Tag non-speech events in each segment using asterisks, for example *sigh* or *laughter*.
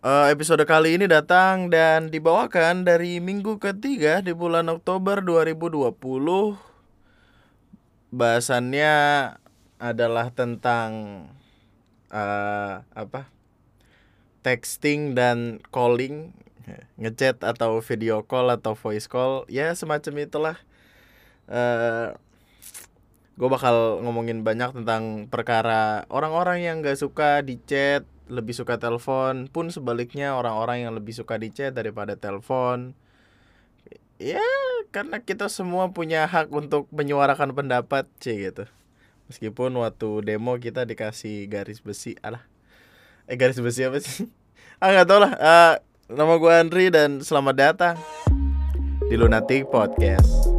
Eh, episode kali ini datang dan dibawakan dari minggu ketiga di bulan Oktober 2020. Bahasannya adalah tentang eh, apa? Texting dan calling, ngechat atau video call atau voice call, ya semacam itulah. Eh gue bakal ngomongin banyak tentang perkara orang-orang yang gak suka di chat lebih suka telepon pun sebaliknya orang-orang yang lebih suka di chat daripada telepon. Ya karena kita semua punya hak untuk menyuarakan pendapat c gitu. Meskipun waktu demo kita dikasih garis besi alah. Eh garis besi apa sih? *laughs* Ah nggak tau lah. Eh, nama gue Andri dan selamat datang di Lunatic Podcast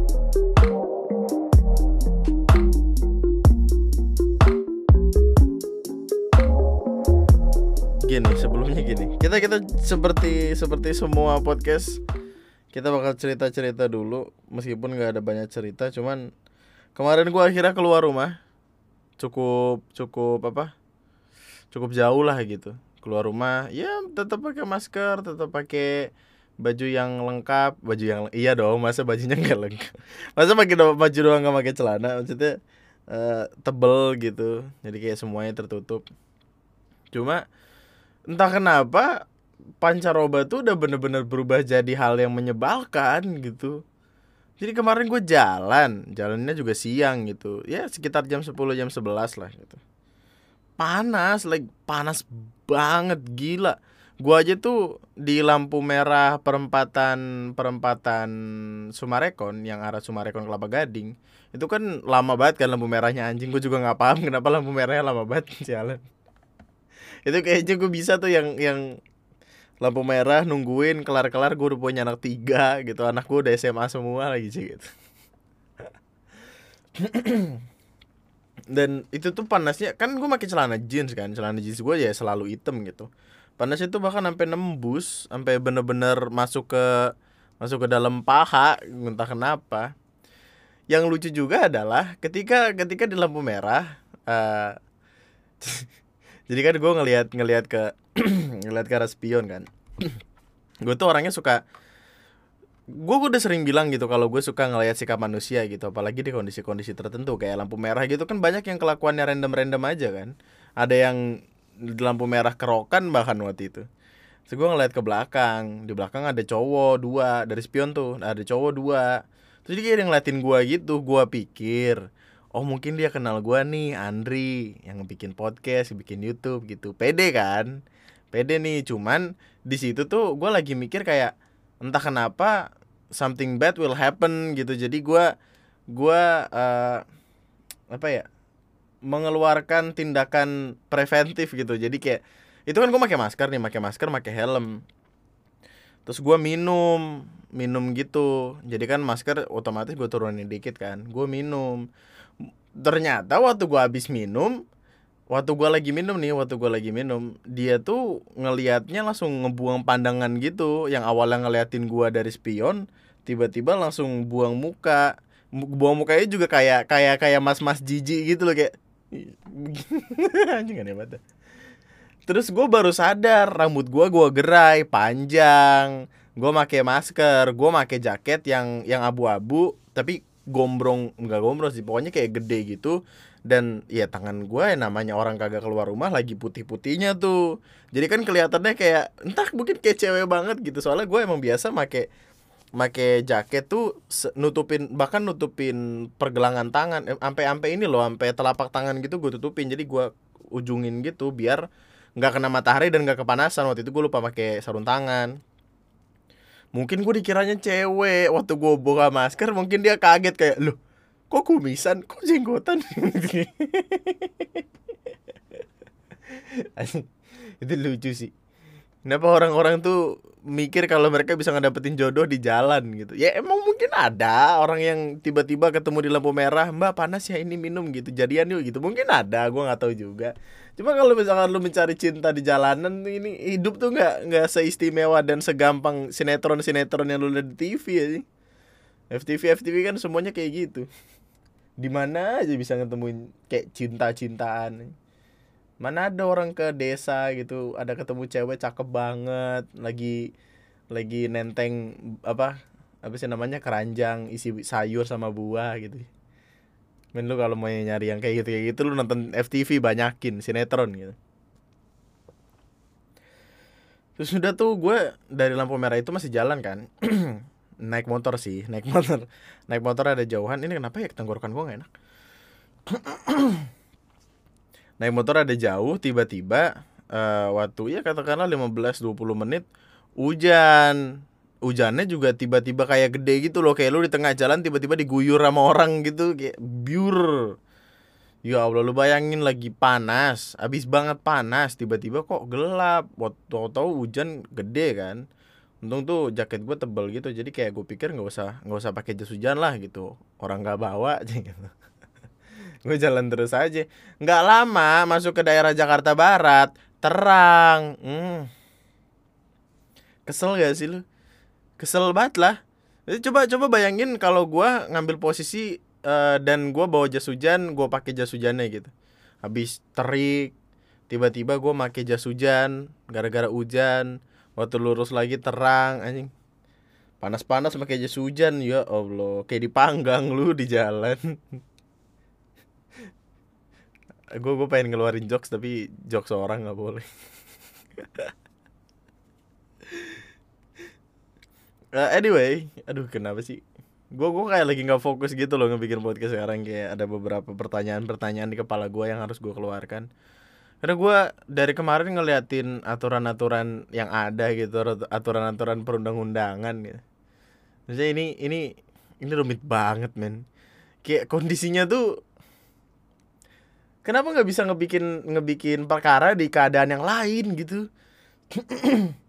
gini sebelumnya gini. Kita kita seperti seperti semua podcast kita bakal cerita cerita dulu meskipun nggak ada banyak cerita cuman kemarin gua akhirnya keluar rumah. Cukup cukup apa? Cukup jauh lah gitu. Keluar rumah ya tetap pakai masker tetap pakai baju yang lengkap. Baju yang iya dong masa bajunya nggak lengkap? Masa pakai do- baju doang nggak pakai celana? Maksudnya eh, tebel gitu. Jadi kayak semuanya tertutup. Cuma entah kenapa pancaroba tuh udah bener-bener berubah jadi hal yang menyebalkan gitu. Jadi kemarin gue jalan jalannya juga siang gitu. Ya sekitar jam 10 jam 11 lah gitu. Panas like panas banget gila. Gua aja tuh di lampu merah perempatan perempatan Sumarekon yang arah Sumarekon Kelapa Gading itu kan lama banget kan lampu merahnya anjing. Gue juga nggak paham kenapa lampu merahnya lama banget *laughs* jalan itu kayaknya gue bisa tuh yang yang lampu merah nungguin kelar kelar gue udah punya anak tiga gitu. Anak gue udah SMA semua lagi sih gitu. *clears throat* Dan itu tuh panasnya kan gue pakai celana jeans kan. Celana jeans gue ya selalu hitam gitu. Panasnya tuh bahkan sampai nembus sampai bener-bener masuk ke masuk ke dalam paha entah kenapa. Yang lucu juga adalah ketika ketika di lampu merah eh *laughs* jadi kan gue ngelihat ngelihat ke *clears throat* ngelihat ke arah spion kan. *clears throat* Gue tuh orangnya suka gue udah sering bilang gitu kalau gue suka ngelihat sikap manusia gitu. Apalagi di kondisi-kondisi tertentu kayak lampu merah gitu kan banyak yang kelakuannya random-random aja kan. Ada yang di lampu merah kerokan bahkan waktu itu. Terus gue ngeliat ke belakang di belakang ada cowok dua dari spion tuh ada cowok dua. Terus dia ngeliatin gue gitu gue pikir oh mungkin dia kenal gua nih Andri yang bikin podcast bikin YouTube gitu. Pede kan? Pede nih cuman di situ tuh gua lagi mikir kayak entah kenapa something bad will happen gitu. Jadi gua gua eh, apa ya mengeluarkan tindakan preventif gitu. Jadi kayak itu kan gua pakai masker nih pakai masker pakai helm. Terus gua minum minum gitu. Jadi kan masker otomatis gue turunin dikit kan. Gue minum ternyata waktu gua habis minum waktu gua lagi minum nih waktu gua lagi minum dia tuh ngelihatnya langsung ngebuang pandangan gitu yang awalnya ngeliatin gua dari spion tiba-tiba langsung buang muka. Mu- buang mukanya juga kayak kayak kayak mas-mas jijik gitu loh kayak *laughs* anjing aneh banget. Terus gue baru sadar rambut gua gua gerai panjang. Gue make masker gue make jaket yang yang abu-abu tapi gombrong enggak gombrong sih pokoknya kayak gede gitu. Dan ya tangan gue namanya orang kagak keluar rumah lagi putih-putihnya tuh. Jadi kan kelihatannya kayak entah mungkin kayak cewek banget gitu. Soalnya gue emang biasa make make jaket tuh nutupin bahkan nutupin pergelangan tangan. Sampai sampai ini loh sampai telapak tangan gitu gue tutupin. Jadi gue ujungin gitu biar nggak kena matahari dan nggak kepanasan. Waktu itu gue lupa pakai sarung tangan mungkin gue dikiranya cewek waktu gue buka masker mungkin dia kaget kayak loh kok kumisan? Kok jenggotan? *laughs* Itu lucu sih. Kenapa orang-orang tuh mikir kalau mereka bisa ngedapetin jodoh di jalan gitu? Ya emang mungkin ada orang yang tiba-tiba ketemu di lampu merah mbak panas ya ini minum gitu. Jadian yuk gitu. Mungkin ada gue nggak tahu juga cuma kalau misalkan lu mencari cinta di jalanan ini hidup tuh nggak nggak seistimewa dan segampang sinetron sinetron yang lu lihat di TV ya sih. FTV FTV kan semuanya kayak gitu. Di mana aja bisa ngetemuin kayak cinta cintaan mana ada orang ke desa gitu ada ketemu cewek cakep banget lagi lagi nenteng apa apa sih namanya keranjang isi sayur sama buah gitu Men lu kalau mau nyari yang kayak gitu kayak gitu lu nonton FTV banyakin sinetron gitu. Terus udah tuh gue dari lampu merah itu masih jalan kan. *clears throat* Naik motor sih naik motor. Naik motor ada jauhan. Ini kenapa ya tenggorokan gue gak enak? *clears throat* Naik motor ada jauh tiba-tiba uh, waktu ya katakanlah 15-20 menit hujan hujannya juga tiba-tiba kayak gede gitu loh kayak lu di tengah jalan tiba-tiba diguyur sama orang gitu kayak biur Ya Allah lu bayangin lagi panas, habis banget panas, tiba-tiba kok gelap. Waktu tahu hujan gede kan. Untung tuh jaket gue tebel gitu, jadi kayak gue pikir nggak usah nggak usah pakai jas hujan lah gitu. Orang nggak bawa *laughs* aja gitu. gue jalan terus aja. Nggak lama masuk ke daerah Jakarta Barat, terang. Hmm. Kesel gak sih lu? Kesel banget lah. Coba coba bayangin kalau gue ngambil posisi uh, dan gue bawa jas hujan gue pakai jas hujannya gitu. Habis terik tiba-tiba gue pakai jas hujan gara-gara hujan waktu lurus lagi terang anjing. Panas-panas pakai jas hujan ya allah. Kayak dipanggang lu di jalan. *laughs* Gue gue pengen ngeluarin jokes tapi jokes orang nggak boleh *laughs* uh, anyway aduh kenapa sih? Gue gue kayak lagi nggak fokus gitu loh ngebikin podcast sekarang. Kayak ada beberapa pertanyaan-pertanyaan di kepala gue yang harus gue keluarkan. Karena gue dari kemarin ngeliatin aturan-aturan yang ada gitu aturan-aturan perundang-undangan gitu. Maksudnya ini ini ini rumit banget men. Kayak kondisinya tuh kenapa nggak bisa ngebikin ngebikin perkara di keadaan yang lain gitu *clears throat*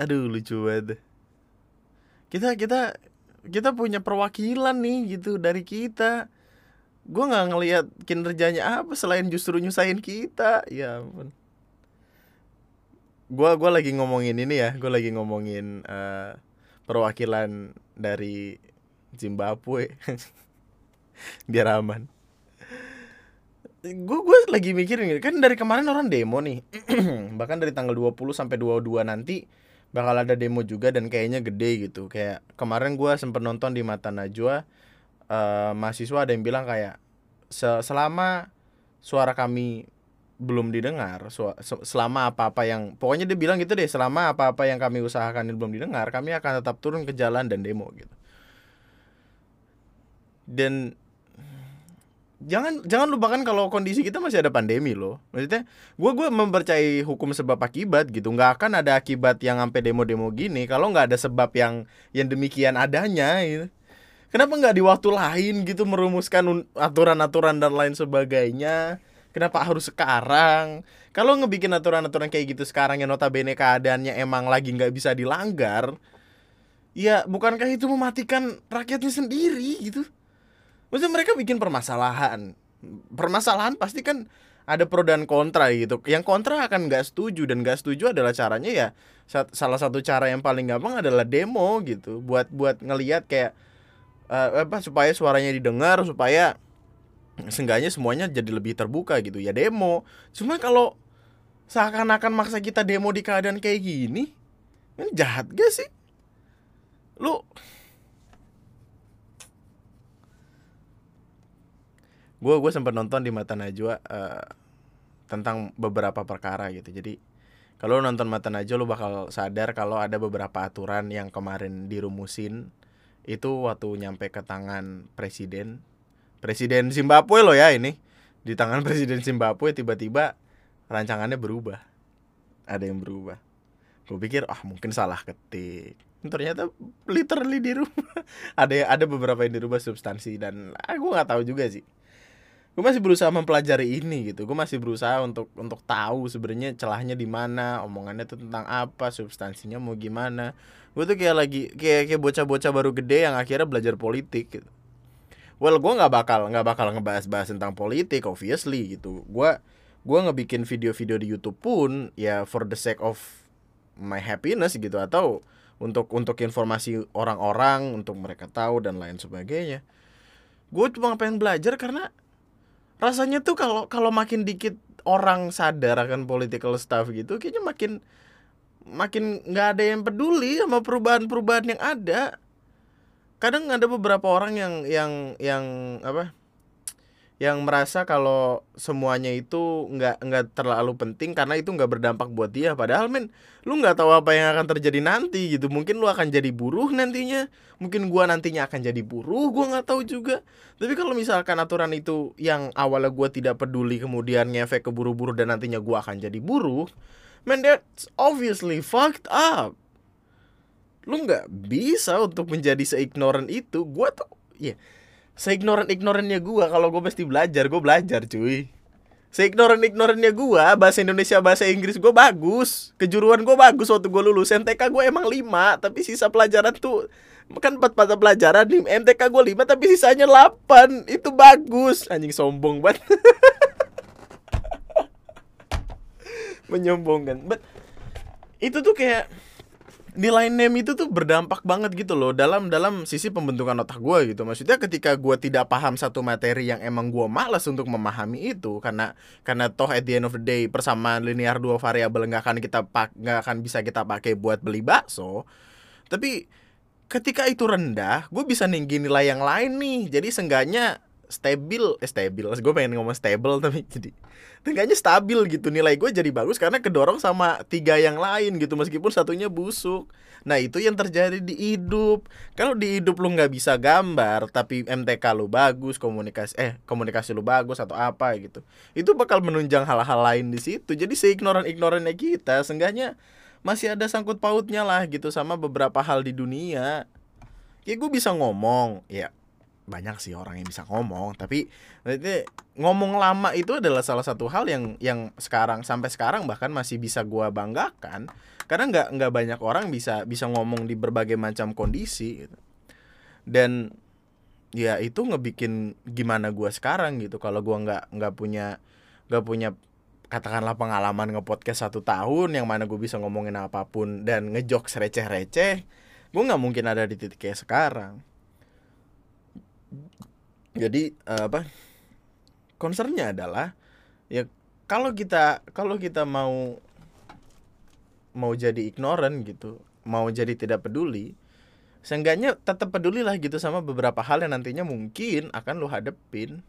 aduh lucu banget kita kita kita punya perwakilan nih gitu dari kita. Gue nggak ngelihat kinerjanya apa selain justru nyusahin kita. Ya ampun. Gue gua lagi ngomongin ini ya gue lagi ngomongin uh, perwakilan dari Zimbabwe. *laughs* Biar aman. Gue gue lagi mikirin kan dari kemarin orang demo nih. *clears throat* Bahkan dari tanggal 20 sampai 22 nanti bakal ada demo juga dan kayaknya gede gitu. Kayak kemarin gue sempet nonton di mata najwa uh, mahasiswa ada yang bilang kayak selama suara kami belum didengar selama apa-apa yang pokoknya dia bilang gitu deh selama apa-apa yang kami usahakan belum didengar kami akan tetap turun ke jalan dan demo gitu. Dan jangan jangan lupakan kalau kondisi kita masih ada pandemi loh. Maksudnya gue gue mempercayai hukum sebab akibat gitu. Nggak akan ada akibat yang sampai demo-demo gini kalau nggak ada sebab yang yang demikian adanya gitu. Kenapa nggak di waktu lain gitu merumuskan aturan-aturan dan lain sebagainya? Kenapa harus sekarang? Kalau ngebikin aturan-aturan kayak gitu sekarang yang notabene keadaannya emang lagi nggak bisa dilanggar ya bukankah itu mematikan rakyatnya sendiri gitu maksudnya mereka bikin permasalahan. Permasalahan pasti kan ada pro dan kontra gitu. Yang kontra akan nggak setuju dan nggak setuju adalah caranya ya salah satu cara yang paling gampang adalah demo gitu. Buat buat ngelihat kayak uh, apa supaya suaranya didengar supaya seenggaknya semuanya jadi lebih terbuka gitu. Ya demo. Cuma kalau seakan-akan maksa kita demo di keadaan kayak gini ini jahat gak sih? Lu gue gue sempat nonton di mata najwa uh, tentang beberapa perkara gitu. Jadi kalau nonton mata najwa lo bakal sadar kalau ada beberapa aturan yang kemarin dirumusin. Itu waktu nyampe ke tangan presiden. Presiden Zimbabwe lo ya ini. Di tangan presiden Zimbabwe tiba-tiba rancangannya berubah. Ada yang berubah. Gue pikir ah mungkin salah ketik. Ternyata literally dirubah. *laughs* Ada ada beberapa yang dirubah substansi dan ah, gue nggak tahu juga sih gue masih berusaha mempelajari ini gitu. Gue masih berusaha untuk untuk tahu sebenarnya celahnya di mana omongannya tuh tentang apa substansinya mau gimana. Gue tuh kayak lagi kayak kayak bocah-bocah baru gede yang akhirnya belajar politik gitu. Well gue nggak bakal nggak bakal ngebahas-bahas tentang politik obviously gitu. Gue gue ngebikin video-video di YouTube pun ya for the sake of my happiness gitu. Atau untuk untuk informasi orang-orang untuk mereka tahu dan lain sebagainya. Gue cuma pengen belajar karena rasanya tuh kalau kalau makin dikit orang sadar akan political stuff gitu kayaknya makin makin nggak ada yang peduli sama perubahan-perubahan yang ada. Kadang ada beberapa orang yang yang yang apa yang merasa kalau semuanya itu nggak nggak terlalu penting karena itu nggak berdampak buat dia. Padahal men lu nggak tahu apa yang akan terjadi nanti gitu. Mungkin lu akan jadi buruh nantinya. Mungkin gua nantinya akan jadi buruh gua nggak tahu juga. Tapi kalau misalkan aturan itu yang awalnya gua tidak peduli kemudian ngefek ke buru-buru dan nantinya gua akan jadi buruh man that's obviously fucked up. Lu nggak bisa untuk menjadi seignoran itu. Gua tuh ya yeah, seignoran ignorannya gua kalau gue mesti belajar gue belajar cuy. Seignoran ignorannya gua bahasa Indonesia bahasa Inggris gue bagus. Kejuruan gue bagus waktu gue lulus. MTK gue emang lima tapi sisa pelajaran tuh kan empat mata pelajaran nih MTK gue lima tapi sisanya 8 itu bagus. Anjing sombong banget. *laughs* Menyombongkan. But itu tuh kayak nilai name itu tuh berdampak banget gitu loh dalam dalam sisi pembentukan otak gue gitu. Maksudnya ketika gue tidak paham satu materi yang emang gue malas untuk memahami itu karena karena toh at the end of the day persamaan linear dua variabel nggak akan kita pak nggak akan bisa kita pakai buat beli bakso. Tapi ketika itu rendah gue bisa ninggi nilai yang lain nih. Jadi seenggaknya stabil eh stabil. Gue pengen ngomong stable tapi jadi Tengahnya stabil gitu. Nilai gue jadi bagus karena kedorong sama tiga yang lain gitu meskipun satunya busuk. Nah itu yang terjadi di hidup. Kalau di hidup lu nggak bisa gambar tapi MTK lu bagus komunikasi eh komunikasi lu bagus atau apa gitu itu bakal menunjang hal-hal lain di situ. Jadi seignoran ignorannya kita seenggaknya masih ada sangkut pautnya lah gitu sama beberapa hal di dunia. Ya gue bisa ngomong ya banyak sih orang yang bisa ngomong tapi itu ngomong lama itu adalah salah satu hal yang yang sekarang sampai sekarang bahkan masih bisa gua banggakan karena nggak nggak banyak orang bisa bisa ngomong di berbagai macam kondisi gitu. dan ya itu ngebikin gimana gua sekarang gitu kalau gua nggak nggak punya nggak punya katakanlah pengalaman ngepodcast satu tahun yang mana gue bisa ngomongin apa pun dan ngejok receh-receh gue nggak mungkin ada di titik kayak sekarang jadi uh, apa concernnya adalah ya kalau kita kalau kita mau mau jadi ignorant gitu mau jadi tidak peduli seenggaknya tetap peduli lah gitu sama beberapa hal yang nantinya mungkin akan lo hadepin.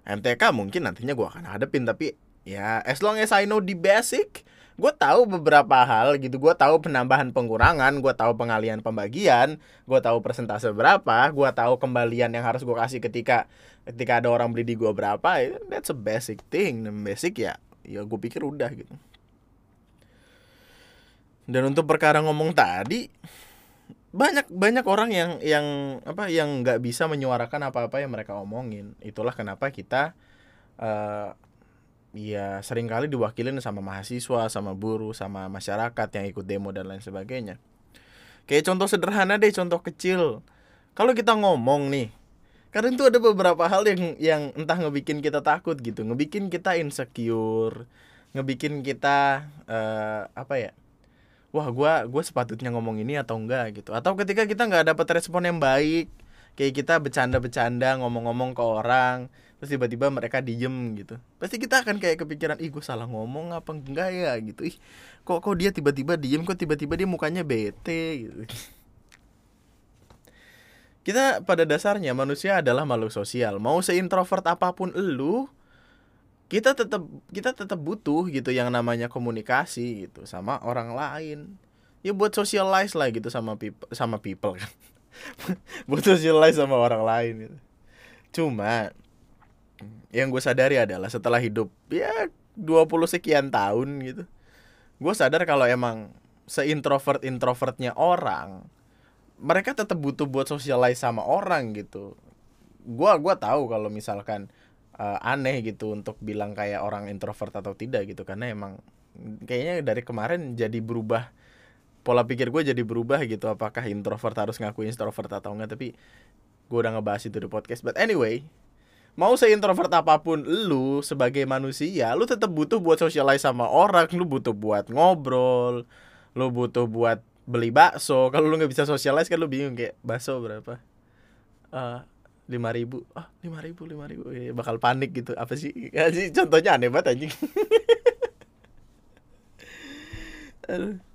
MTK mungkin nantinya gua akan hadepin tapi ya as long as I know the basic gue tahu beberapa hal gitu. Gue tahu penambahan pengurangan gue tahu pengalian pembagian gue tahu persentase berapa gue tahu kembalian yang harus gue kasih ketika ketika ada orang beli di gue berapa. That's a basic thing. Basic ya ya gue pikir udah gitu. Dan untuk perkara ngomong tadi banyak banyak orang yang yang apa yang nggak bisa menyuarakan apa-apa yang mereka omongin. Itulah kenapa kita uh, ya sering kali diwakilin sama mahasiswa, sama buruh, sama masyarakat yang ikut demo dan lain sebagainya. Kayak contoh sederhana deh, contoh kecil. Kalau kita ngomong nih, karena itu ada beberapa hal yang yang entah ngebikin kita takut gitu, ngebikin kita insecure, ngebikin kita uh, apa ya? Wah, gua gua sepatutnya ngomong ini atau enggak gitu. Atau ketika kita nggak dapat respon yang baik, kayak kita bercanda-bercanda ngomong-ngomong ke orang, terus tiba-tiba mereka diem gitu. Pasti kita akan kayak kepikiran ih gue salah ngomong apa enggak ya? Gitu. Ih kok kok dia tiba-tiba diem? Kok tiba-tiba dia mukanya bete? Gitu. Kita pada dasarnya manusia adalah makhluk sosial. Mau seintrovert apa pun elu kita tetap kita tetap butuh gitu yang namanya komunikasi gitu sama orang lain. Ya buat socialize lah gitu sama people sama people kan. *laughs* Buat socialize sama orang lain gitu. cuma yang gue sadari adalah setelah hidup ya 20 sekian tahun gitu gue sadar kalau emang seintrovert introvertnya orang mereka tetap butuh buat socialize sama orang gitu. Gue gua tahu kalau misalkan uh, aneh gitu untuk bilang kayak orang introvert atau tidak gitu karena emang kayaknya dari kemarin jadi berubah pola pikir gue jadi berubah gitu apakah introvert harus ngaku introvert atau enggak tapi gue udah ngebahas itu di podcast. But anyway mau seintrovert apa pun lu sebagai manusia lu tetap butuh buat socialize sama orang lu butuh buat ngobrol lu butuh buat beli bakso. Kalau lu nggak bisa socialize kan lu bingung kayak bakso berapa? Uh, lima ribu. Ah lima ribu lima ribu. Ya, bakal panik gitu. Apa sih? Ya sih? Contohnya aneh banget anjing. *laughs*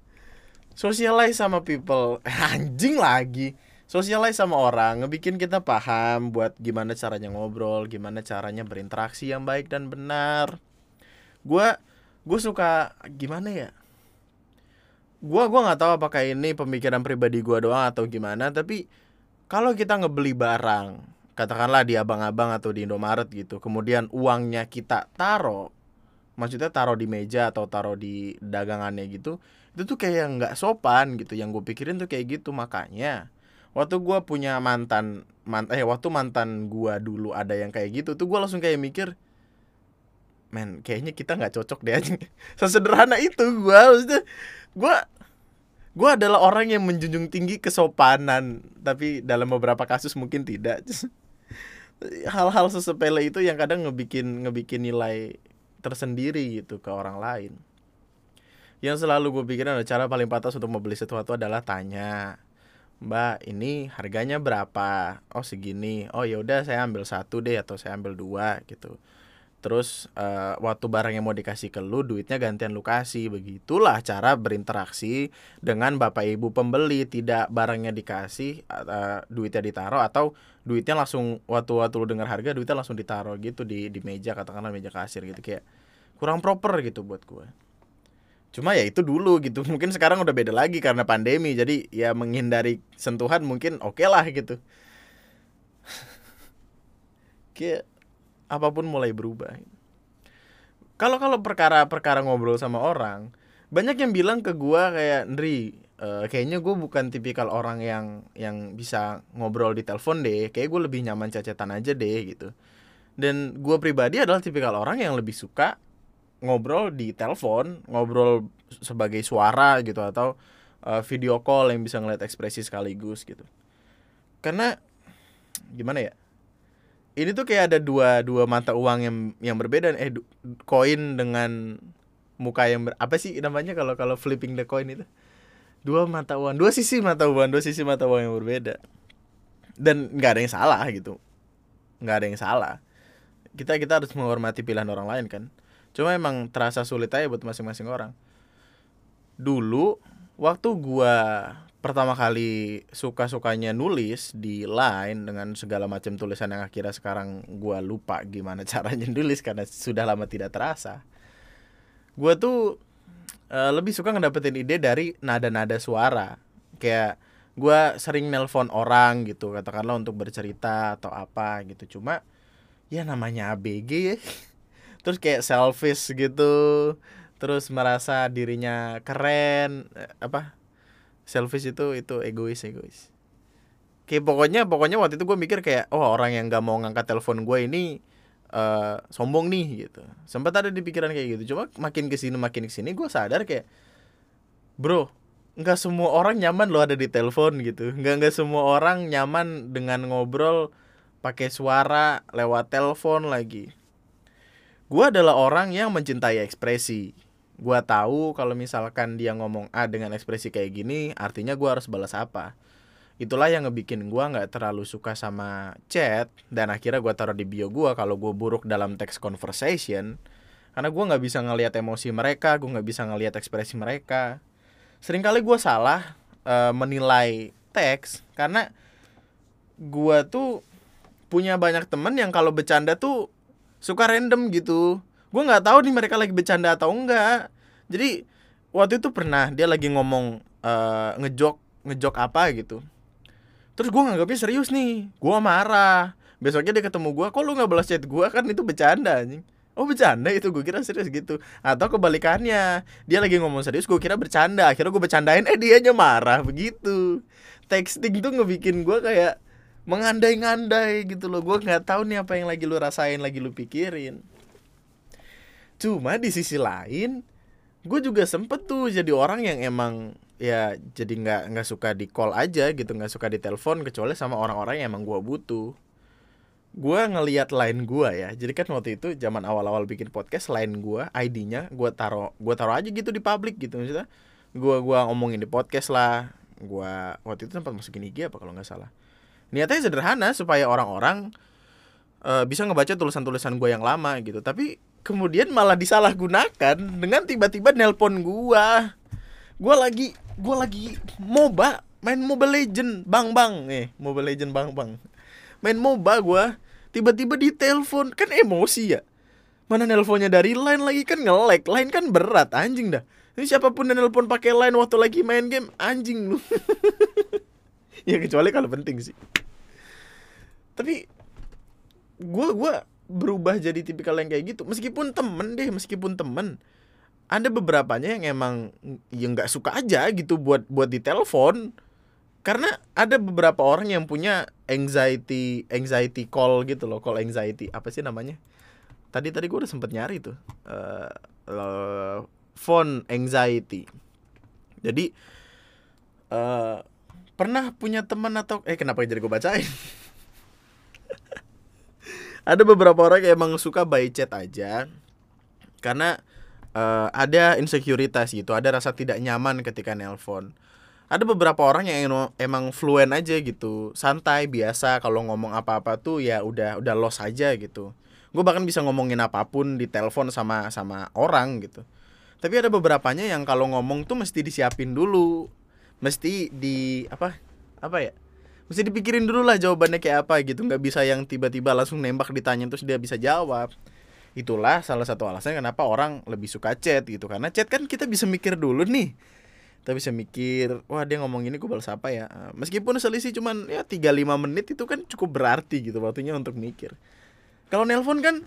Socialize sama people. *laughs* Anjing lagi socialize sama orang ngebikin kita paham buat gimana caranya ngobrol gimana caranya berinteraksi yang baik dan benar. Gue gue suka gimana ya? Gue gua nggak tahu apakah ini pemikiran pribadi gue doang atau gimana tapi kalau kita ngebeli barang katakanlah di abang-abang atau di Indomaret gitu kemudian uangnya kita taruh maksudnya taruh di meja atau taruh di dagangannya gitu itu tuh kayak nggak sopan gitu. Yang gue pikirin tuh kayak gitu. Makanya waktu gue punya mantan mantan eh waktu mantan gue dulu ada yang kayak gitu tuh gue langsung kayak mikir men kayaknya kita nggak cocok deh aja *laughs* sesederhana itu gue maksudnya gue gue adalah orang yang menjunjung tinggi kesopanan tapi dalam beberapa kasus mungkin tidak. *laughs* Hal-hal sesepele itu yang kadang ngebikin ngebikin nilai tersendiri gitu ke orang lain. Yang selalu gue pikirin adalah cara paling pantas untuk membeli sesuatu adalah tanya Mbak, ini harganya berapa? Oh segini. Oh ya udah saya ambil satu deh atau saya ambil dua gitu. Terus uh, waktu barangnya mau dikasih ke lu, duitnya gantian lu kasih. Begitulah cara berinteraksi dengan bapak ibu pembeli. Tidak barangnya dikasih, uh, duitnya ditaruh atau duitnya langsung waktu waktu lu dengar harga, duitnya langsung ditaruh gitu di di meja katakanlah meja kasir gitu kayak kurang proper gitu buat gue cuma ya itu dulu gitu. *laughs* Mungkin sekarang udah beda lagi karena pandemi. Jadi ya menghindari sentuhan mungkin oke okay lah gitu. *laughs* Kayak apa pun mulai berubah. Kalau kalau perkara-perkara ngobrol sama orang banyak yang bilang ke gua kayak Ndri uh, kayaknya gue bukan tipikal orang yang yang bisa ngobrol di telepon deh. Kayak gue lebih nyaman cacetan aja deh gitu. Dan gue pribadi adalah tipikal orang yang lebih suka ngobrol di telepon, ngobrol sebagai suara gitu atau uh, video call yang bisa ngeliat ekspresi sekaligus gitu. Karena gimana ya? Ini tuh kayak ada dua dua mata uang yang yang berbeda eh koin dengan muka yang ber, apa sih namanya kalau kalau flipping the coin itu? Dua mata uang, dua sisi mata uang, dua sisi mata uang yang berbeda. Dan nggak ada yang salah gitu. nggak ada yang salah. Kita kita harus menghormati pilihan orang lain kan Cuma emang terasa sulit aja buat masing-masing orang. Dulu waktu gua pertama kali suka-sukanya nulis di line dengan segala macam tulisan yang akhirnya sekarang gua lupa gimana *laughs* caranya nulis karena sudah lama tidak terasa. Gua tuh uh, lebih suka ngedapetin ide dari nada-nada suara. Kayak gua sering nelpon orang gitu katakanlah untuk bercerita atau apa gitu. Cuma ya namanya ABG ya *laughs* terus kayak selfish gitu. Terus merasa dirinya keren eh, apa selfish itu itu egois egois. Kayak pokoknya pokoknya waktu itu gue mikir kayak oh orang yang gak mau ngangkat telepon gue ini uh, sombong nih gitu. Sempat ada di pikiran kayak gitu. Cuma makin ke sini makin ke sini gue sadar kayak bro nggak semua orang nyaman lo ada di telepon gitu. Nggak nggak semua orang nyaman dengan ngobrol pakai suara lewat telepon lagi gue adalah orang yang mencintai ekspresi. Gue tahu kalau misalkan dia ngomong A dengan ekspresi kayak gini artinya gue harus balas apa. Itulah yang ngebikin gue nggak terlalu suka sama chat dan akhirnya gue taruh di bio gue kalau gue buruk dalam text conversation. Karena gue nggak bisa ngelihat emosi mereka gue nggak bisa ngelihat ekspresi mereka. Seringkali gue salah uh, menilai teks karena gue tuh punya banyak temen yang kalau bercanda tuh suka random gitu. Gue nggak tahu nih mereka lagi bercanda atau enggak. Jadi waktu itu pernah dia lagi ngomong uh, ngejok ngejok apa gitu. Terus gue nganggapnya serius nih. Gue marah. Besoknya dia ketemu gue kok lu nggak balas chat gue kan itu bercanda anjing. Oh bercanda itu? Gue kira serius gitu. Atau kebalikannya Dia lagi ngomong serius gue kira bercanda. Akhirnya gue bercandain eh dia aja marah. Begitu. Texting tuh ngebikin gue kayak mengandai-ngandai gitu loh. Gue nggak tahu nih apa yang lagi lu rasain lagi lu pikirin. Cuma di sisi lain gue juga sempet tuh jadi orang yang emang ya jadi nggak nggak suka di call aja gitu. Nggak suka di telepon kecuali sama orang-orang yang emang gue butuh. Gue ngeliat line gue ya. Jadi kan waktu itu zaman awal-awal bikin podcast line gue ID-nya gue taro gue taro aja gitu di publik gitu maksudnya. Gue gua ngomongin di podcast lah. Gue waktu itu sempat masukin IG apa kalau nggak salah niatnya sederhana supaya orang-orang uh, bisa ngebaca tulisan-tulisan gue yang lama gitu. Tapi kemudian malah disalahgunakan dengan tiba-tiba nelpon gue gue lagi gue lagi moba main mobile legend. Bang bang. Nih mobile legend bang bang. Main moba gue tiba-tiba ditelepon. Kan emosi ya? Mana nelponnya dari line lagi kan ngelek line kan berat anjing dah. Ini siapa pun yang nelpon pakai line waktu lagi main game anjing lu. *laughs* Ya kecuali kalau penting sih tapi gue gua berubah jadi tipikal yang kayak gitu. Meskipun temen deh meskipun temen ada beberapanya yang emang yang nggak suka aja gitu buat buat ditelepon. Karena ada beberapa orang yang punya anxiety anxiety call gitu loh. Call anxiety apa sih namanya? Tadi tadi gue udah sempet nyari tuh. Uh, uh, phone anxiety. Jadi uh, pernah punya teman atau eh kenapa jadi gue bacain ada beberapa orang yang emang suka by chat aja. Karena uh, ada insekuritas gitu ada rasa tidak nyaman ketika nelpon. Ada beberapa orang yang emang fluent aja gitu santai biasa kalau ngomong apa-apa tuh ya udah udah los aja gitu. Gue bahkan bisa ngomongin apa pun di telepon sama sama orang gitu. Tapi ada beberapanya yang kalau ngomong tuh mesti disiapin dulu. Mesti di apa apa ya mesti dipikirin dulu lah jawabannya kayak apa gitu. Nggak bisa yang tiba-tiba langsung nembak ditanya terus dia bisa jawab. Itulah salah satu alasan kenapa orang lebih suka chat gitu. Karena chat kan kita bisa mikir dulu nih. Kita bisa mikir wah dia ngomong ini gue balas apa ya? Meskipun selisih cuman ya tiga lima menit itu kan cukup berarti gitu waktunya untuk mikir. Kalau nelpon kan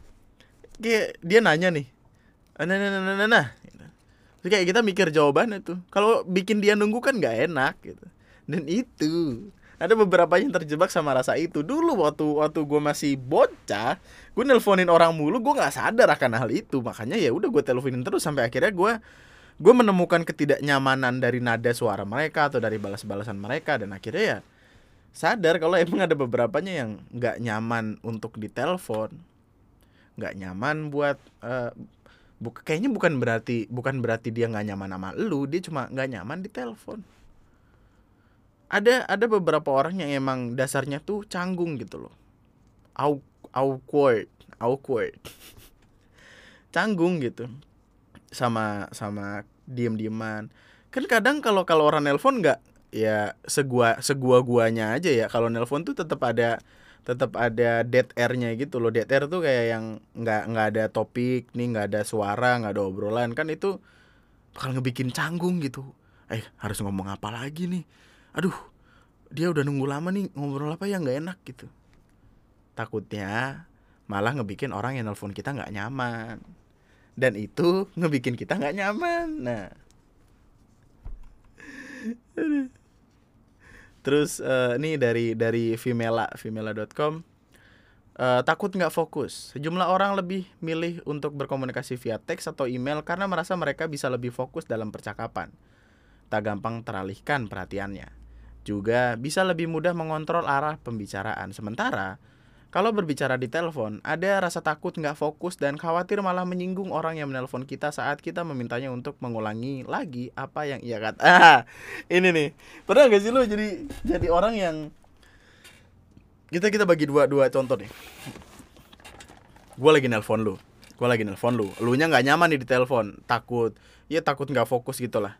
kayak dia nanya nih nah nah nah nah, nah, nah. Terus kayak kita mikir jawabannya tuh. Kalau bikin dia nunggu kan nggak enak gitu. Dan itu ada beberapa yang terjebak sama rasa itu. Dulu waktu waktu gue masih bocah gue nelponin orang mulu gue nggak sadar akan hal itu. Makanya ya udah gue teleponin terus sampai akhirnya gue gue menemukan ketidaknyamanan dari nada suara mereka atau dari balas-balasan mereka. Dan akhirnya ya sadar kalau emang ada beberapanya yang nggak nyaman untuk ditelepon nggak nyaman buat uh, bu kayaknya bukan berarti bukan berarti dia nggak nyaman sama lu dia cuma nggak nyaman di telepon ada ada beberapa orang yang emang dasarnya tuh canggung gitu loh. Au, awkward awkward. *laughs* Canggung gitu sama sama diem dieman kan kadang kalau kalau orang nelpon nggak ya segua segua guanya aja ya. Kalau nelpon tuh tetap ada tetap ada dead airnya gitu loh. Dead air tuh kayak yang nggak nggak ada topik nih nggak ada suara nggak ada obrolan. Kan itu bakal ngebikin canggung gitu. Eh harus ngomong apa lagi nih aduh dia udah nunggu lama nih ngobrol apa yang nggak enak gitu. Takutnya malah ngebikin orang yang nelpon kita nggak nyaman. Dan itu ngebikin kita nggak nyaman. Nah. *laughs* Terus uh, ini dari dari Vimela Vimela.com uh, takut nggak fokus? Sejumlah orang lebih milih untuk berkomunikasi via teks atau email karena merasa mereka bisa lebih fokus dalam percakapan tak gampang teralihkan perhatiannya juga bisa lebih mudah mengontrol arah pembicaraan. Sementara, kalau berbicara di telepon, ada rasa takut nggak fokus dan khawatir malah menyinggung orang yang menelpon kita saat kita memintanya untuk mengulangi lagi apa yang ia kata. *laughs* Ah, ini nih. Pernah gak sih lo jadi jadi orang yang kita kita bagi dua dua contoh nih. Gue lagi nelpon lu, gue lagi nelpon lu, lu nya nggak nyaman nih di telepon, takut, ya takut nggak fokus gitulah.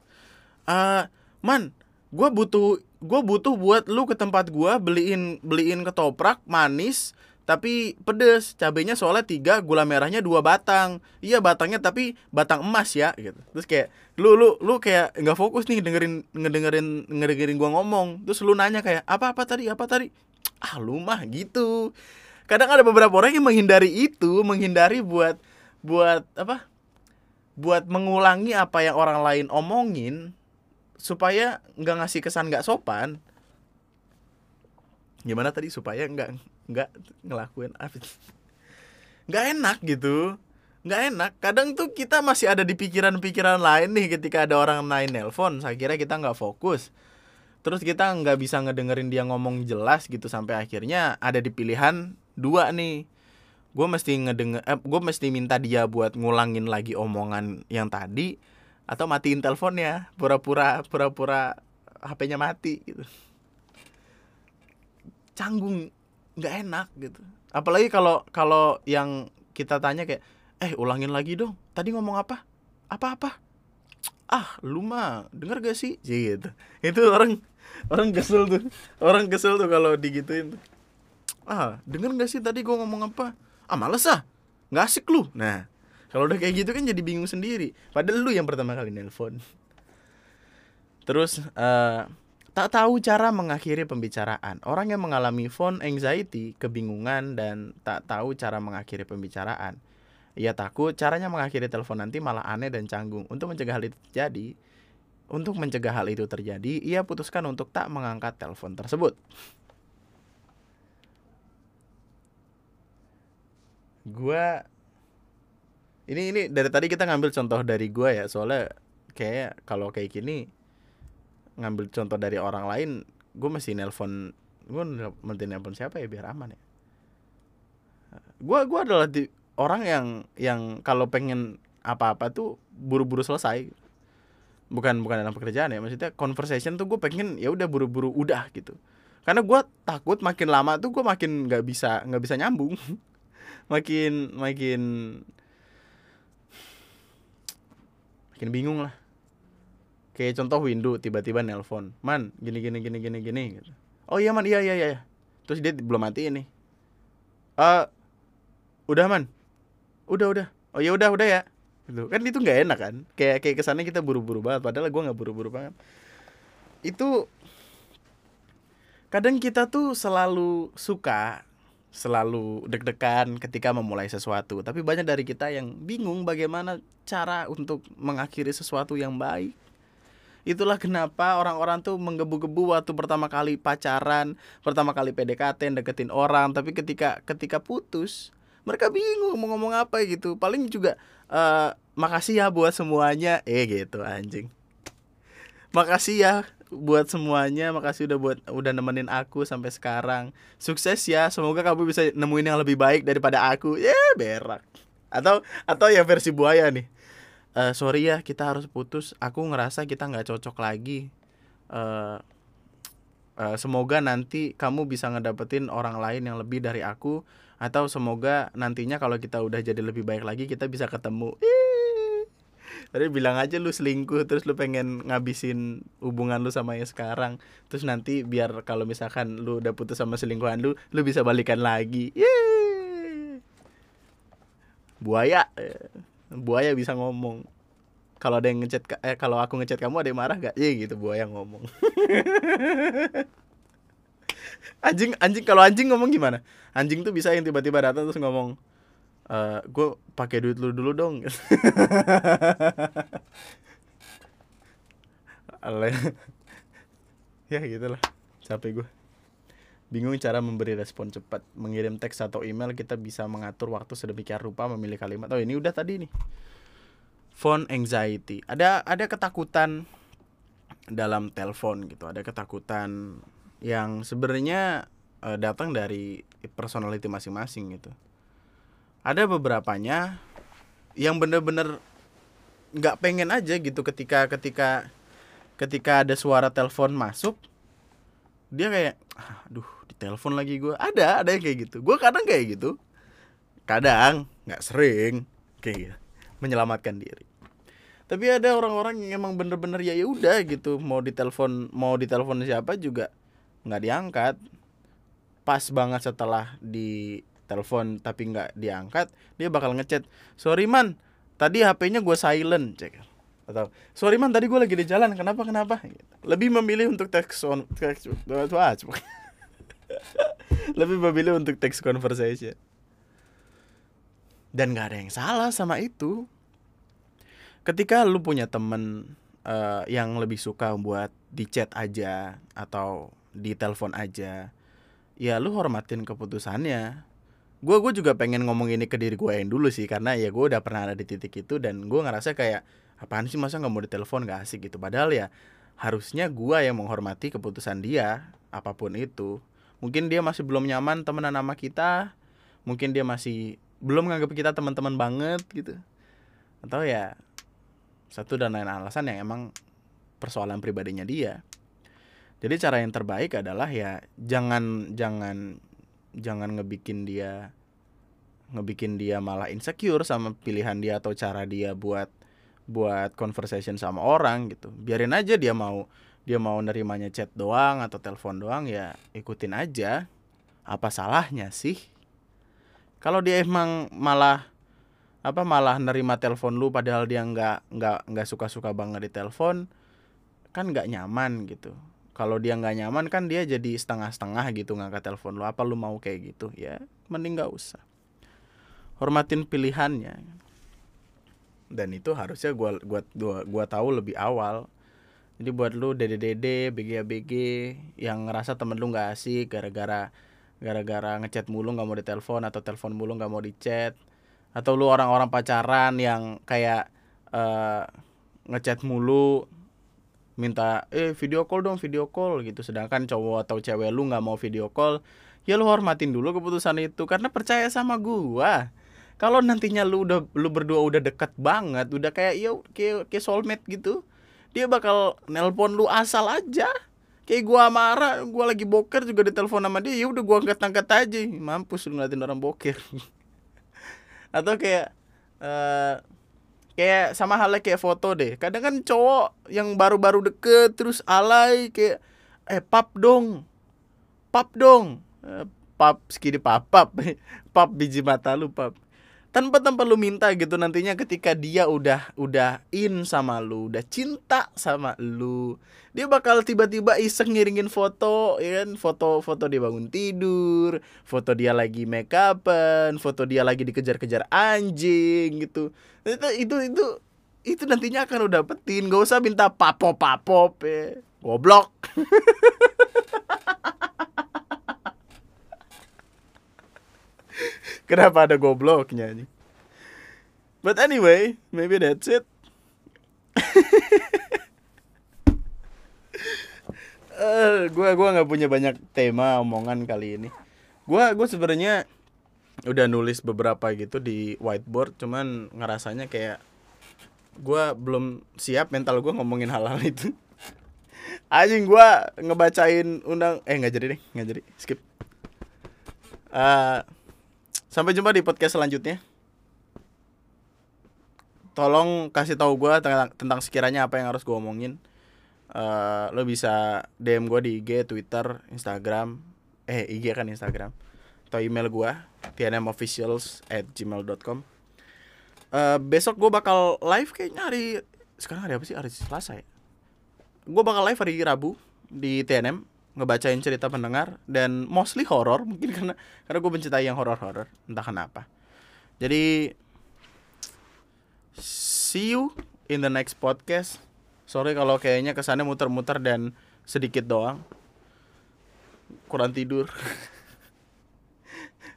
Uh, man, gue butuh gue butuh buat lu ke tempat gue beliin beliin ketoprak manis tapi pedes. Cabenya soalnya tiga gula merahnya dua batang. Iya batangnya tapi batang emas ya gitu. Terus kayak lu lu lu kayak nggak fokus nih dengerin ngedengerin ngedengerin gua ngomong. Terus lu nanya kayak apa apa tadi apa tadi? Ah lu mah gitu. Kadang ada beberapa orang yang menghindari itu menghindari buat buat apa? Buat mengulangi apa yang orang lain omongin supaya nggak ngasih kesan nggak sopan. Gimana tadi supaya nggak nggak ngelakuin apa? Nggak enak gitu. Nggak enak. Kadang tuh kita masih ada di pikiran-pikiran lain nih ketika ada orang lain nelpon saya kira kita nggak fokus. Terus kita nggak bisa ngedengerin dia ngomong jelas gitu sampai akhirnya ada di pilihan dua nih. Gue mesti ngedenger eh, gue mesti minta dia buat ngulangin lagi omongan yang tadi atau matiin teleponnya pura-pura pura-pura HP-nya mati gitu. Canggung nggak enak gitu. Apalagi kalau kalau yang kita tanya kayak eh ulangin lagi dong. Tadi ngomong apa? Apa apa ah lu mah denger gak sih? Gitu. Itu orang orang kesel tuh. Orang kesel tuh kalau digituin tuh. Ah denger gak sih tadi gua ngomong apa? Ah males ah. Nggak asik lu. Nah kalau udah kayak gitu kan jadi bingung sendiri padahal lu yang pertama kali nelpon terus uh, tak tahu cara mengakhiri pembicaraan. Orang yang mengalami phone anxiety, kebingungan dan tak tahu cara mengakhiri pembicaraan. Ia takut caranya mengakhiri telepon nanti malah aneh dan canggung. Untuk mencegah hal itu terjadi, untuk mencegah hal itu terjadi, ia putuskan untuk tak mengangkat telepon tersebut. Gua ini ini dari tadi kita ngambil contoh dari gua ya, soalnya kayak kalau kayak gini ngambil contoh dari orang lain gue masih nelpon gue mesti nelpon siapa ya biar aman ya? Gue gue adalah di, orang yang yang kalau pengen apa-apa tuh buru-buru selesai. Bukan bukan dalam pekerjaan ya maksudnya conversation tuh gue pengen ya udah buru-buru udah gitu. Karena gue takut makin lama tuh gue makin nggak bisa nggak bisa nyambung. *laughs* Makin makin makin bingung lah. Kayak contoh window tiba-tiba nelpon man gini gini gini gini gini gitu. Oh iya man iya iya iya terus dia belum mati ini eh uh, udah man? Udah udah. Oh ya udah udah ya. Gitu. Kan itu nggak enak kan? Kayak kayak kesannya kita buru-buru banget padahal gue nggak buru-buru banget. Itu kadang kita tuh selalu suka selalu deg-degan ketika memulai sesuatu tapi banyak dari kita yang bingung bagaimana cara untuk mengakhiri sesuatu yang baik Itulah kenapa orang-orang tuh menggebu-gebu waktu pertama kali pacaran, pertama kali PDKT, deketin orang, tapi ketika ketika putus, mereka bingung mau ngomong apa gitu. Paling juga uh, makasih ya buat semuanya. Eh gitu anjing. Makasih ya buat semuanya, makasih udah buat udah nemenin aku sampai sekarang. Sukses ya, semoga kamu bisa nemuin yang lebih baik daripada aku. Ya, yeah, berak. Atau atau yang versi buaya nih. Uh, sorry ya kita harus putus. Aku ngerasa kita nggak cocok lagi. Uh, uh, semoga nanti kamu bisa ngedapetin orang lain yang lebih dari aku. Atau semoga nantinya kalau kita udah jadi lebih baik lagi kita bisa ketemu Tadi bilang aja lu selingkuh terus lu pengen ngabisin hubungan lu sama yang sekarang. Terus nanti biar kalau misalkan lu udah putus sama selingkuhan lu lu bisa balikan lagi. Yeay. buaya. Buaya bisa ngomong. Kalau ada yang ngechat eh kalau aku ngechat kamu ada yang marah gak iya gitu buaya ngomong. *laughs* Anjing anjing kalau anjing ngomong gimana? Anjing tuh bisa yang tiba-tiba datang terus ngomong e, eh, gue pakai duit lu dulu dong. *laughs* *laughs* Ya gitulah capek gue bingung cara memberi respon cepat mengirim teks atau email kita bisa mengatur waktu sedemikian rupa memilih kalimat. Oh ini udah tadi nih. Phone anxiety. Ada ada ketakutan dalam telepon gitu. Ada ketakutan yang sebenarnya uh, datang dari personality masing-masing gitu ada beberapanya yang bener-bener nggak pengen aja gitu ketika ketika ketika ada suara telepon masuk dia kayak aduh telepon lagi gue ada ada yang kayak gitu. Gue kadang kayak gitu. Kadang nggak sering kayak gitu. Menyelamatkan diri. Tapi ada orang-orang yang emang bener-bener ya ya udah gitu. Mau ditelepon mau ditelepon siapa juga nggak diangkat. Pas banget setelah di telepon tapi nggak diangkat dia bakal ngechat sorry man tadi HP-nya gue silent cek. Atau sorry man tadi gue lagi di jalan kenapa kenapa? Lebih memilih untuk teks on teks *laughs* lebih memilih untuk text conversation. Dan gak ada yang salah sama itu. Ketika lu punya temen uh, yang lebih suka buat di chat aja atau di telepon aja ya lu hormatin keputusannya gue gue juga pengen ngomong ini ke diri gue yang dulu sih karena ya gue udah pernah ada di titik itu dan gue ngerasa kayak apaan sih masa nggak mau ditelepon gak asik? gitu. Padahal ya harusnya gue yang menghormati keputusan dia apa pun itu. Mungkin dia masih belum nyaman temenan sama kita mungkin dia masih belum nganggap kita teman-teman banget gitu. Atau ya satu dan lain alasan yang emang persoalan pribadinya dia. Jadi cara yang terbaik adalah ya jangan jangan jangan ngebikin dia ngebikin dia malah insecure sama pilihan dia atau cara dia buat buat conversation sama orang gitu. Biarin aja dia mau dia mau nerimanya chat doang atau telepon doang ya ikutin aja. Apa salahnya sih? Kalau dia emang malah apa malah nerima telepon lu padahal dia nggak nggak nggak suka suka banget di telepon kan nggak nyaman gitu kalau dia nggak nyaman kan dia jadi setengah setengah gitu ngangkat telepon lu. Apa lu mau kayak gitu? Ya mending nggak usah. Hormatin pilihannya. Dan itu harusnya gua gua gua, gua tahu lebih awal. Jadi buat lu dede dede bg bg yang ngerasa temen lu nggak asik gara-gara gara-gara ngechat mulu nggak mau ditelepon atau telepon mulu nggak mau dicat atau lu orang-orang pacaran yang kayak uh, ngechat mulu minta eh video call dong video call gitu. Sedangkan cowok atau cewek lu nggak mau video call ya lu hormatin dulu keputusan itu karena percaya sama gua. Kalau nantinya lu udah lu berdua udah deket banget udah kayak ya kayak kayak soulmate gitu dia bakal nelpon lu asal aja. Kayak gua marah gua lagi boker juga ditelepon sama dia ya udah gua angkat angkat aja. Mampus lu ngeliatin orang boker. *laughs* Atau kayak uh, kayak sama halnya kayak foto deh. Kadang kan cowok yang baru-baru deket terus alay kayak eh pap dong. Pap dong. Uh, pap sekini pap pap. *laughs* Pap biji mata lu pap tanpa tanpa lu minta gitu nantinya ketika dia udah udah in sama lu udah cinta sama lu dia bakal tiba-tiba iseng ngiringin foto ya kan? Foto foto dia bangun tidur foto dia lagi make upan foto dia lagi dikejar-kejar anjing gitu. Itu itu itu itu nantinya akan udah petin gak usah minta papop papop ya goblok *laughs* Kenapa ada gobloknya nih? But anyway, maybe that's it. uh, *laughs* gua gua nggak punya banyak tema omongan kali ini. Gua gua sebenarnya udah nulis beberapa gitu di whiteboard, cuman ngerasanya kayak gua belum siap mental gua ngomongin hal-hal itu. *laughs* Anjing gua ngebacain undang eh nggak jadi deh, nggak jadi. Skip. Uh, Sampai jumpa di podcast selanjutnya. Tolong kasih tahu gue tentang, tentang sekiranya apa yang harus gue omongin. Uh, lo bisa DM gue di IG, Twitter, Instagram. Eh, IG kan Instagram. Atau email gue, tnmofficials at gmail.com. Uh, besok gue bakal live kayaknya hari... Sekarang hari apa sih? Hari Selasa ya? Gue bakal live hari Rabu di TNM ngebacain cerita pendengar dan mostly horror mungkin *laughs* karena karena gue mencintai yang horror horror entah kenapa. Jadi see you in the next podcast. Sorry kalau kayaknya kesannya muter-muter dan sedikit doang. Kurang tidur. *laughs*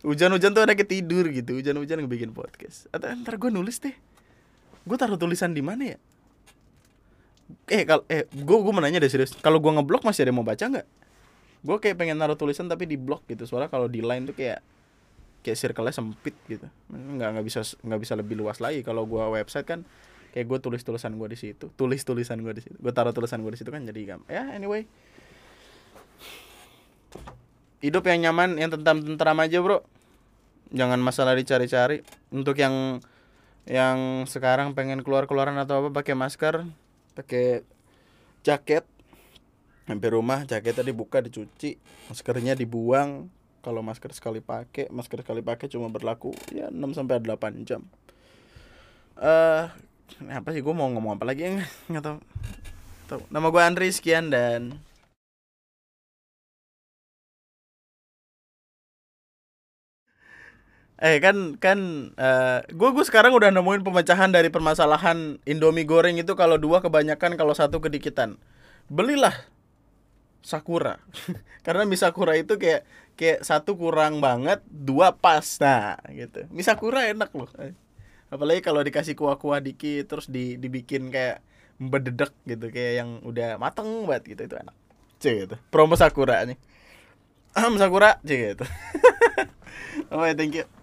Hujan-hujan tuh ada tidur gitu hujan-hujan ngebikin podcast. Atau ntar gue nulis deh. Gue taruh tulisan di mana ya? Eh kalau eh gue gue menanya deh serius. Kalau gue ngeblok masih ada yang mau baca nggak gue kayak pengen naruh tulisan tapi di blok gitu. Soalnya kalau di line tuh kayak kayak circle-nya sempit gitu. Nggak nggak bisa nggak bisa lebih luas lagi. Kalau gue website kan kayak gue tulis tulisan gue di situ. Tulis tulisan gue di situ. Gue taruh tulisan gue di situ kan jadi gam ya anyway. Hidup yang nyaman yang tentram tentram aja bro. Jangan masalah dicari-cari. Untuk yang yang sekarang pengen keluar keluaran atau apa pakai masker pakai jaket sampai rumah jaketnya dibuka dicuci maskernya dibuang. Kalau masker sekali pakai masker sekali pakai cuma berlaku ya 6 sampai 8 jam. Eh uh, apa sih gue mau ngomong apa lagi nggak tahu. Tahu. Nama gue Andri sekian dan Eh kan kan uh, gue gue sekarang udah nemuin pemecahan dari permasalahan Indomie goreng itu kalau dua kebanyakan kalau satu kedikitan. Belilah Sakura. *laughs* Karena mie Sakura itu kayak kayak satu kurang banget dua pas. Nah gitu. Mie Sakura enak loh. Apalagi kalau dikasih kuah-kuah dikit terus di dibikin kayak bededek gitu kayak yang udah mateng banget gitu itu enak. Cek gitu. Promo Sakura nih. Sakura cek gitu. *laughs* Oh thank you